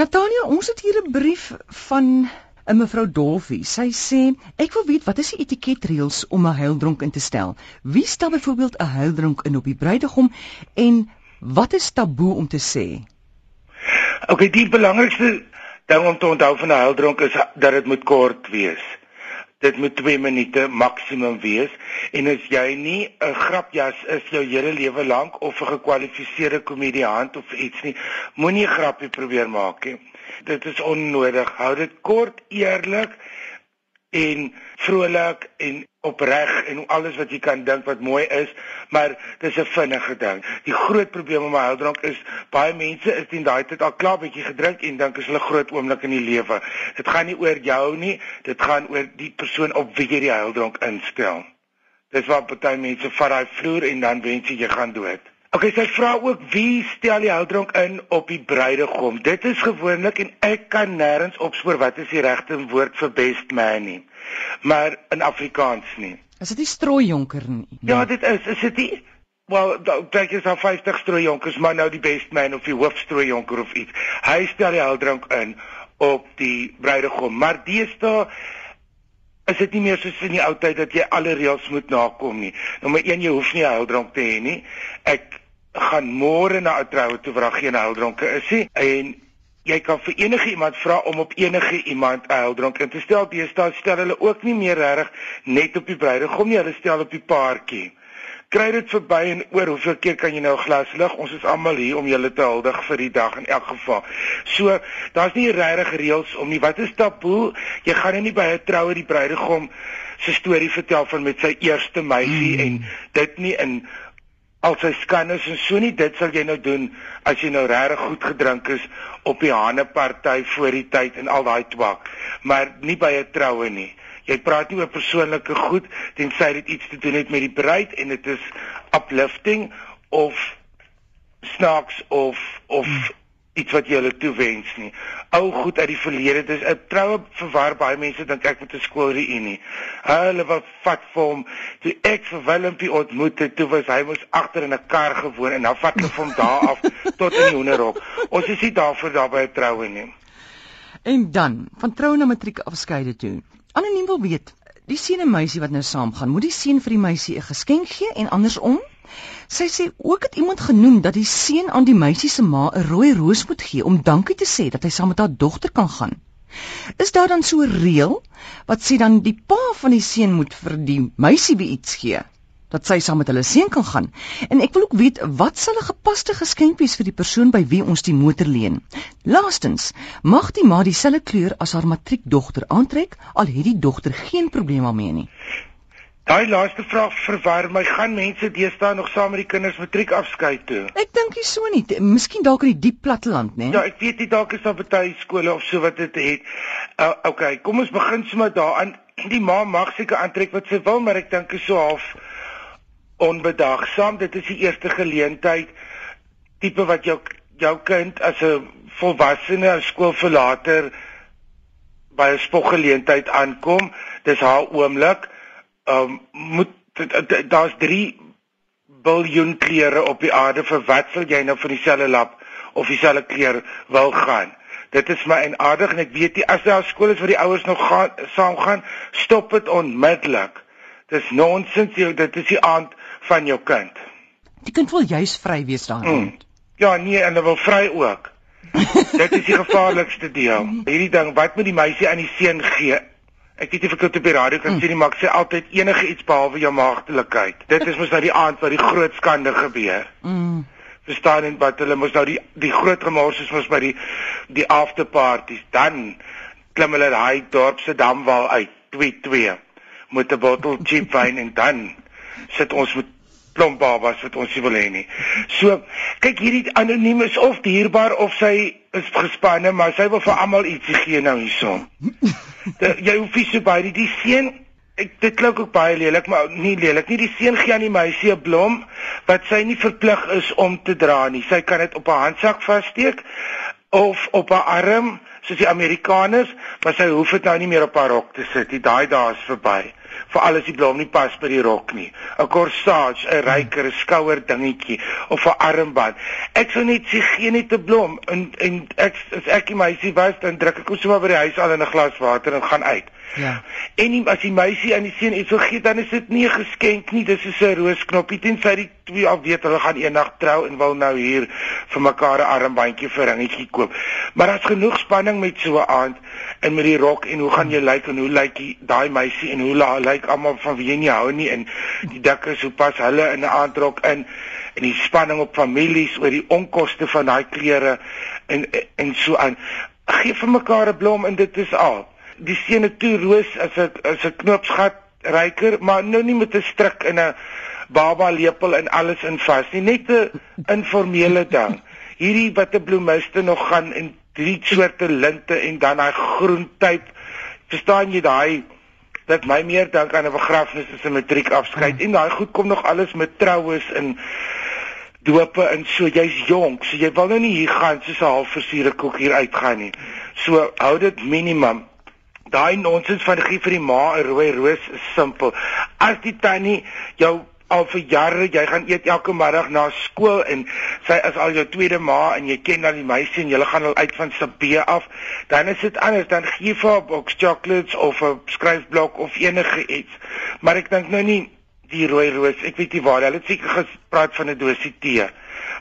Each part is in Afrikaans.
Natania, ons het hier 'n brief van 'n mevrou Dolfie. Sy sê, "Ek wil weet wat is die etiketreëls om 'n heildronk in te stel? Wie stel byvoorbeeld 'n heildronk in op die bruidegom en wat is taboe om te sê?" Okay, die belangrikste ding om te onthou van 'n heildronk is dat dit moet kort wees. Dit moet 2 minute maksimum wees en as jy nie 'n grapjas is jou hele lewe lank of 'n gekwalifiseerde komediant of iets nie, moenie 'n grappie probeer maak nie dit is onnodig. Hou dit kort, eerlik en vrolik en opreg en alles wat jy kan dink wat mooi is, maar dis 'n vinnige ding. Die groot probleem met huildrank is baie mense is teen daai tyd al klaar bietjie gedrink en dink is hulle groot oomblik in die lewe. Dit gaan nie oor jou nie, dit gaan oor die persoon op wie jy die huildrank instel. Dis wat baie mense vat daai vloer en dan wens jy jy gaan dood. Okay, sy vra ook wie stel die houdronk in op die bruidegom. Dit is gewoonlik en ek kan nêrens opspoor wat is die regte woord vir best man nie. Maar in Afrikaans nie. Is dit nie strooijonker nie? Ja, dit is. Is dit nie? Wel, daar is al 50 strooijonkers, maar nou die best man of die hoofstrooijonker of iets. Hy stel die houdronk in op die bruidegom. Maar deesdae is dit nie meer soos in die ou tyd dat jy alle reëls moet nakom nie. Nommer 1, jy hoef nie 'n heldronk te hê nie. Ek gaan môre na 'n troue toe waar daar geen heldronke is nie en jy kan vir enige iemand vra om op enige iemand 'n heldronk in te stel. Deesdae stel hulle ook nie meer reg net op die bruidegom nie, hulle stel op die paartjie. Kry dit verby en oor hoeveel keer kan jy nou 'n glas lig? Ons is almal hier om julle te huldig vir die dag in elk geval. So, daar's nie regtig reëls om nie. Wat is taboe? Jy gaan nie by 'n troue die bruidegom se storie vertel van met sy eerste meisie mm. en dit nie in al sy skandes en so nie dit sal jy nou doen as jy nou regtig goed gedrink is op die haneparty voor die tyd en al daai twak. Maar nie by 'n troue nie. Jy praat nie oor persoonlike goed tensy dit iets te doen het met die bruid en dit is uplifting of snaaks of of hmm iets wat jy hulle toewens nie. Ou goed uit die verlede, dis 'n troue verwar baie mense dink ek met 'n skoolreunie. Hulle wat vat vir hom toe ek vir Willempie ontmoet het, toe was hy mos agter in 'n kar gewoon en dan vat hulle van daar af tot in die hoenderhok. Ons is nie daarvoor daar by 'n troue nie. En dan, van troue na matriek afskeide toe. Anoniem wil weet, die seun en meisie wat nou saamgaan, moet die seun vir die meisie 'n geskenk gee en andersom? Sy sê ook het iemand genoem dat die seun aan die meisie se ma 'n rooi roos moet gee om dankie te sê dat hy saam met haar dogter kan gaan. Is daar dan so 'n reël wat sê dan die pa van die seun moet vir die meisie iets gee dat sy saam met hulle seun kan gaan? En ek wil ook weet wat sal 'n gepaste geskenk wees vir die persoon by wie ons die motor leen? Laastens, mag die ma dieselfde kleur as haar matriekdogter aantrek al het die dogter geen probleem daarmee nie? Daai laaste vraag verwar my. Gaan mense deesdae nog saam met die kinders matriek afskeid toe? Ek dink nie so nie. Miskien dalk in die diep platteland, né? Ja, ek weet nie dalk is daar baie skole of so wat dit het. Uh, okay, kom ons begin sommer daaraan. Die ma mag seker aantrek wat sy wil, maar ek dink is so half onbedagsaam. Dit is die eerste geleentheid tipe wat jou jou kind as 'n volwassene skoolverlater by 'n spoggeleentheid aankom. Dis haar oomblik um, moet daar's 3 biljoen kleure op die aarde vir wat sal jy nou vir dieselfde lap of dieselfde kleur wil gaan dit is my en aardig en ek weet nie as daar skole is waar die ouers nog gaan saam gaan stop dit onmiddellik dis nonsens jy dit is die aand van jou kind die kind wil juis vry wees daarin mm. ja nee en hulle wil vry ook dit is die gevaarlikste deel hierdie ding wat moet die meisie aan die seun gee Ek weet nie of ek dit op die radio kan mm. sê nie, maar ek sê altyd enige iets behalwe jou maagdelikheid. Dit is mos nou die aand wat die groot skande gebeur. Mm. Verstaan en wat hulle mos nou die die groot gemors is mos by die die afterparties. Dan klim hulle daai dorp se damwal uit 22 met 'n bottel cheap wine en dan sit ons met klomp babas wat ons nie wil hê nie. So, kyk hierdie anoniem is of dierbaar of sy is gespanne, maar sy wil vir almal ietsie gee nou hierson. jy hoef nie so baie die, die seun ek dit klink ook baie lelik maar nie lelik nie die seun gee aan die meisie 'n blom wat sy nie verplig is om te dra nie sy kan dit op haar handsak vassteek of op haar arm soos die Amerikaners maar sy hoef dit nou nie meer op haar rok te sit nie daai dae is verby veral as die blom nie pas by die rok nie. 'n Corsage, 'n ryker, 'n skouer dingetjie of 'n armband. Ek sou net sê gee net 'n blom en en ek as ek die meisie was, dan druk ek hom sommer by die huis al in 'n glas water en gaan uit. Ja. En nie, as die meisie aan die seun iets gee, dan is dit nie 'n geskenk nie, dis so 'n roosknoppie tensy die twee al weet hulle gaan eendag trou en wil nou hier vir mekaar 'n armbandjie vir ringetjie koop. Maar daar's genoeg spanning met so 'n aand en met die rok en hoe gaan jy lyk en hoe lyk daai meisie en hoe lyk almal van wie jy nie hou nie en die dikkers hoe pas hulle in 'n aandrok in en die spanning op families oor die onkoste van daai klere en en so aan. Gee vir mekaar 'n blom en dit is al die seene toe roos as 'n as 'n knoopsgat ryker, maar nou nie met 'n stryk in 'n baba lepel en alles in vas nie, net 'n informele ding. Hierdie wat 'n bloemiste nog gaan en drie soorte linte en dan daai groen tyd. Verstaan jy daai dat my meer dink aan 'n begrafnis as 'n matriekafskeid hmm. en daai goed kom nog alles met troues en dope en so jy's jonk, so jy wil nou nie hier gaan soos 'n halfversiere koek hier uitgaan nie. So hou dit minimum daai nonsens van gee vir die ma 'n rooi roos is simpel. As die tannie jou al vir jare jy gaan eet elke middag na skool en sy is al jou tweede ma en jy ken dan die meisie en julle gaan al uit van Sabee af, dan is dit anders dan gee vir 'n boks chocolates of 'n skryfblok of enige iets. Maar ek dink nou nie die rooi roos, ek weet nie waar hulle het seker gepraat van 'n dosie tee.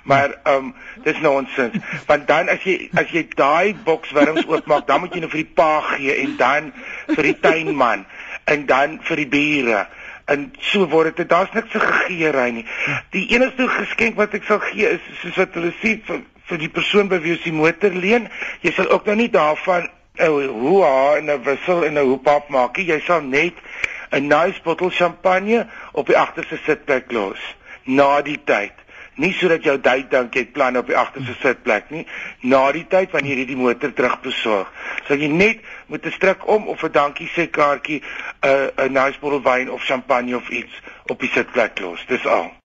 Maar ehm um, dis nonsens. Want dan as jy as jy daai boks wurms oopmaak, dan moet jy nou vir die pa gee en dan vir die tuinman en dan vir die bure en so word dit daar's niks se gegeery nie. Die enigste geskenk wat ek sal gee is soos wat hulle sê vir vir die persoon by wie jy die motor leen. Jy sal ook nou nie daarvan 'n hoe haar en 'n wissel en 'n hoepap maak nie. Jy sal net 'n nice bottel champagne op die agterste sitplek los na die tyd. Nie sodat jou tyd dink jy plan op die agterste sitplek nie na die tyd wanneer jy die motor terugbesorg. Sal jy net moet 'n stryk om of 'n dankie sê kaartjie 'n 'n nice bottle wyn of champagne of iets op die sitplek los. Dis al